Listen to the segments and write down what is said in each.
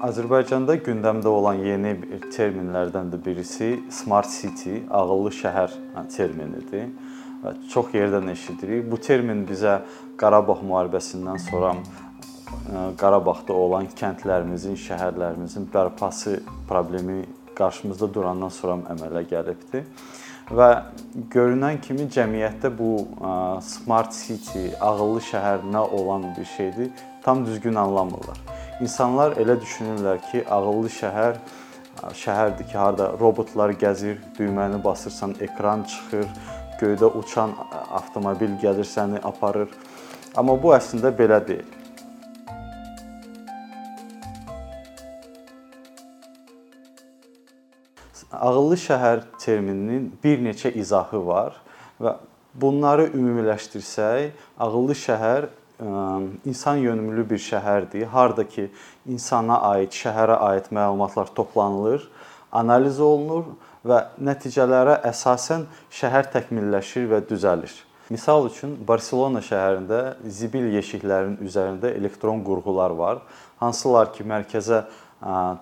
Azərbaycanda gündəmdə olan yeni terminlərdən də birisi smart city, ağıllı şəhər terminidir. Çox yerdən eşidirik. Bu termin bizə Qarabağ müharibəsindən sonra Qarabağda olan kəndlərimizin, şəhərlərimizin bərpası problemi qarşımızda durandan sonra əmələ gəlibdi. Və görünən kimi cəmiyyətdə bu smart city, ağıllı şəhər nə olan bir şeydir, tam düzgün anlamırlar. İnsanlar elə düşünürlər ki, ağıllı şəhər şəhərdir ki, harda robotlar gəzir, düyməni basırsan, ekran çıxır, göydə uçan avtomobil gəlir səni aparır. Amma bu əslində belə deyil. Ağıllı şəhər termininin bir neçə izahı var və bunları ümumiləşdirsək, ağıllı şəhər insan yönümlü bir şəhərdir. Harda ki, insana aid, şəhərə aid məlumatlar toplanılır, analiz olunur və nəticələrə əsasən şəhər təkmilləşir və düzəlir. Misal üçün Barselona şəhərində zibil yeşiklərinin üzərində elektron qurğular var, hansılar ki, mərkəzə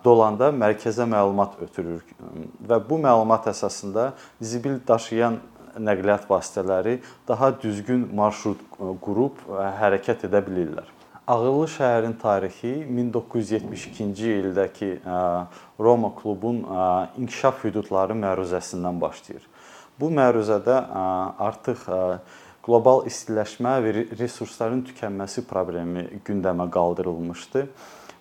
dolanda mərkəzə məlumat ötürür və bu məlumat əsasında zibil daşıyan nəqliyyat vasitələri daha düzgün marşrut qurub hərəkət edə bilirlər. Ağıllı şəhərin tarixi 1972-ci ildəki Roma klubun inkişaf hüdudları məruzəsindən başlayır. Bu məruzədə artıq qlobal istiləşmə və resursların tükənməsi problemi gündəmə qaldırılmışdı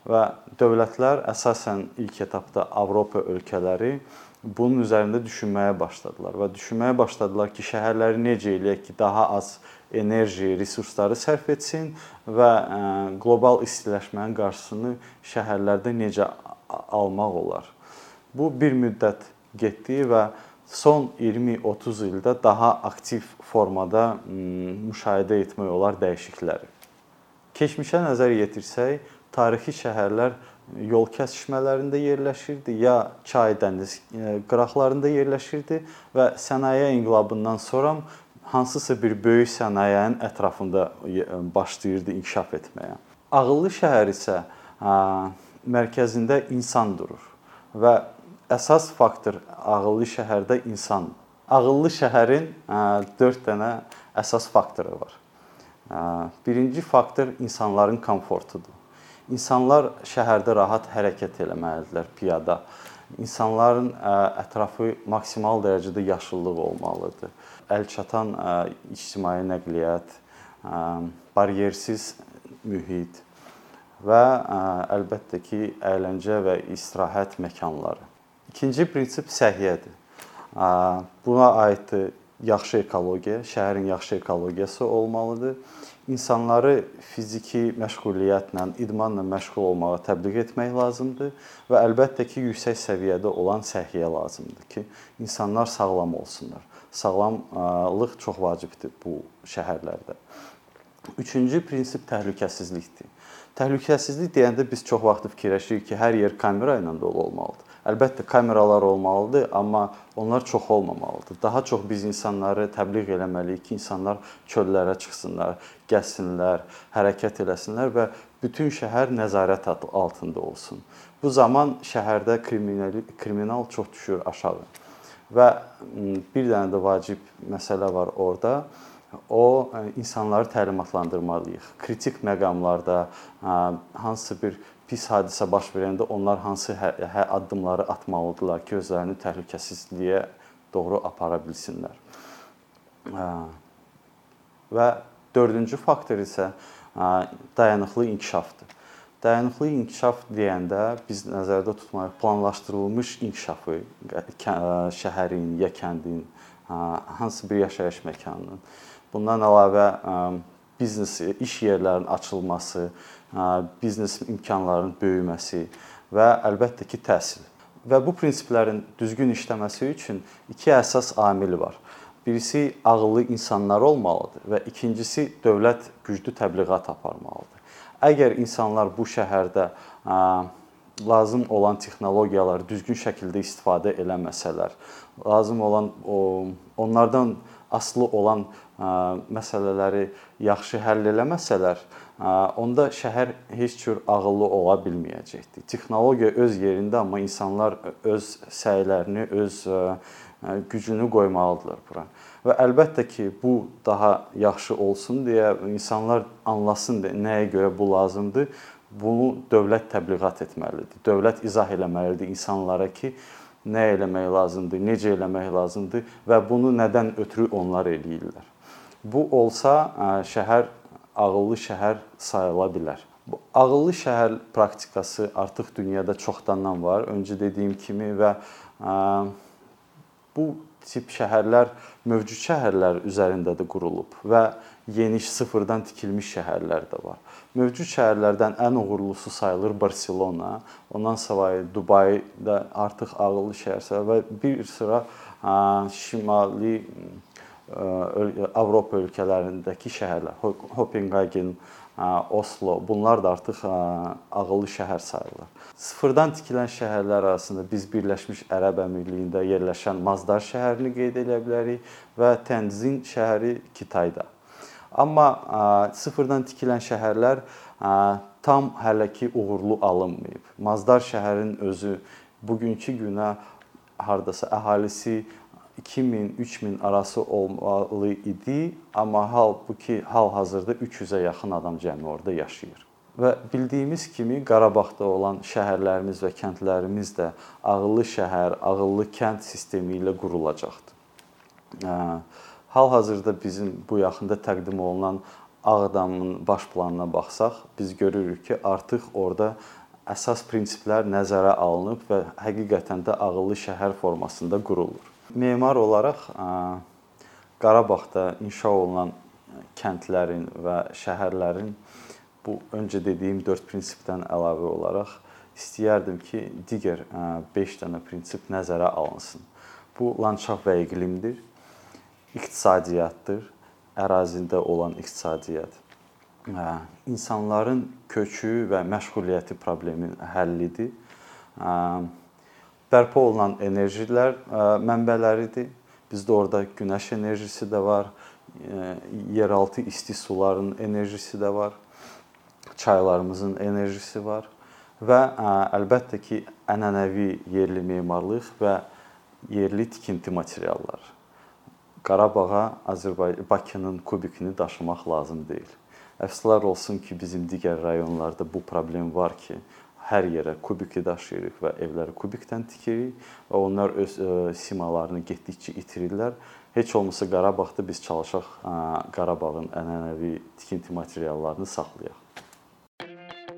və dövlətlər əsasən ilk etapda Avropa ölkələri bunun üzərində düşünməyə başladılar və düşünməyə başladılar ki, şəhərləri necə eləyək ki, daha az enerji, resursları sərf etsin və qlobal istiləşmənin qarşısını şəhərlərdə necə almaq olar. Bu bir müddət getdi və son 20-30 ildə daha aktiv formada müşahidə etmək olar dəyişiklikləri. Keçmişə nəzər yetirsək, tarixi şəhərlər yol kəsişmələrində yerləşirdi, ya çay dəniz e, qıraqlarında yerləşirdi və sənaye inqilabından sonra hansısa bir böyük sənayenin ətrafında e, başlayırdı inkişaf etməyə. Ağıllı şəhər isə mərkəzində insan durur və əsas faktor ağıllı şəhərdə insan. Ağıllı şəhərin 4 dənə əsas faktoru var. Birinci faktor insanların komfortudur. İnsanlar şəhərdə rahat hərəkət etməlidirlər piyada. İnsanların ətrafı maksimal dərəcədə yaşıllıq olmalıdır. Əlçatan ictimai nəqliyyat, baryersiz mühit və əlbəttə ki, əyləncə və istirahət məkanları. İkinci prinsip səhiyyədir. Buna aiddir yaxşı ekologiya, şəhərin yaxşı ekologiyası olmalıdır insanları fiziki məşğuliyyətlə, idmanla məşğul olmağa təbliğ etmək lazımdır və əlbəttə ki, yüksək səviyyədə olan səhiyyə lazımdır ki, insanlar sağlam olsunlar. Sağlamlıq çox vacibdir bu şəhərlərdə. Üçüncü prinsip təhlükəsizlikdir. Təhlükəsizlik deyəndə biz çox vaxt fikirləşirik ki, hər yer kamera ilə dolu olmalıdır. Əlbəttə kameralar olmalıdır, amma onlar çox olmamalıdır. Daha çox biz insanları təbliğ eləməliyik ki, insanlar çöllərə çıxsınlar, gəzsinlər, hərəkət eləsinlər və bütün şəhər nəzarət altında olsun. Bu zaman şəhərdə kriminal kriminal çox düşür aşağı. Və bir dənə də vacib məsələ var orada. O insanları təlimatlandırmalıyıq. Kritik məqamlarda hansısa bir pis hadisə baş verəndə onlar hansı hə, hə addımları atmalıdırlar ki, özlərini təhlükəsizliyə doğru apara bilsinlər. Və dördüncü faktor isə dayanıqlı inkişafdır. Dayanıqlı inkişaf deyəndə biz nəzərdə tutmalıyıq planlaşdırılmış inkişafı, şəhərin, ya kəndin, hansı bir yaşayış məkanının. Bundan əlavə biznes iş yerlərinin açılması, biznes imkanlarının böyüməsi və əlbəttə ki, təhsil. Və bu prinsiplərin düzgün işləməsi üçün iki əsas amil var. Birisi ağıllı insanlar olmalıdır və ikincisi dövlət güclü təbliğat aparmalıdır. Əgər insanlar bu şəhərdə lazım olan texnologiyaları düzgün şəkildə istifadə eləməsələr, lazım olan onlardan aslı olan məsələləri yaxşı həll eləməsələr, onda şəhər heç cür ağıllı ola bilməyəcəkdir. Texnologiya öz yerində, amma insanlar öz səylərini, öz gücünü qoymalıdırlar bura. Və əlbəttə ki, bu daha yaxşı olsun deyə insanlar anlasın deyə nəyə görə bu lazımdır. Bunu dövlət təbliğat etməlidir. Dövlət izah eləməlidir insanlara ki, nə eləmək lazımdır, necə eləmək lazımdır və bunu nədən ötürü onlar eləyirlər. Bu olsa şəhər ağıllı şəhər sayıla bilər. Bu ağıllı şəhər praktikası artıq dünyada çoxdandan var. Öncə dediyim kimi və bu tip şəhərlər mövcud şəhərlər üzərində də qurulub və yeni sıfırdan tikilmiş şəhərlər də var. Mövcud şəhərlərdən ən uğurlusu sayılır Barselona. Ondan savayı Dubay da artıq ağıllı şəhərsə və bir sıra şimali Avropa ölkələrindəki şəhərlər, Kopenhagen, Oslo, bunlar da artıq ağıllı şəhər sayılır. Sıfırdan tikilən şəhərlər arasında biz Birləşmiş Ərəb Əmirliklərində yerləşən Mazdar şəhərini qeyd edə bilərik və Tenzin şəhəri Kitayda. Amma sıfırdan tikilən şəhərlər tam hələ ki uğurlu alınmayıb. Mazdar şəhərin özü bugünkü günə hardasa əhalisi 2000-3000 arası olmalı idi, amma halbuki hal-hazırda 300-ə yaxın adam cəmi orada yaşayır. Və bildiyimiz kimi Qarabağda olan şəhərlərimiz və kəndlərimiz də ağıllı şəhər, ağıllı kənd sistemi ilə qurulacaqdır. Hal-hazırda bizim bu yaxında təqdim olunan Ağdamın baş planına baxsaq, biz görürük ki, artıq orada əsas prinsiplər nəzərə alınıb və həqiqətən də ağıllı şəhər formasında qurulur. Memar olaraq Qarabağda inşa olunan kəndlərin və şəhərlərin bu öncə dediyim 4 prinsipdən əlavə olaraq istəyərdim ki, digər 5 dənə prinsip nəzərə alınsın. Bu landşaft və iqlimdir, iqtisadiyyatdır, ərazində olan iqtisadiyyat, insanların köçü və məşğuliyyəti probleminin həllidir bərpa olunan enerjilər mənbələridir. Bizdə orada günəş enerjisi də var, yeraltı isti suların enerjisi də var, çaylarımızın enerjisi var və əlbəttə ki, ənənəvi yerli memarlıq və yerli tikinti materialları. Qarabağa Azərbaycan Bakının kubikini daşımaq lazım deyil. Əfsuslar olsun ki, bizim digər rayonlarda bu problem var ki, hər yerə kubiki daşıyırıq və evləri kubikdən tikirik və onlar öz e, simalarını getdikcə itirirlər. Heç olmasa Qarabağda biz çalışaq e, Qarabağın ənənəvi tikinti materiallarını saxlayaq.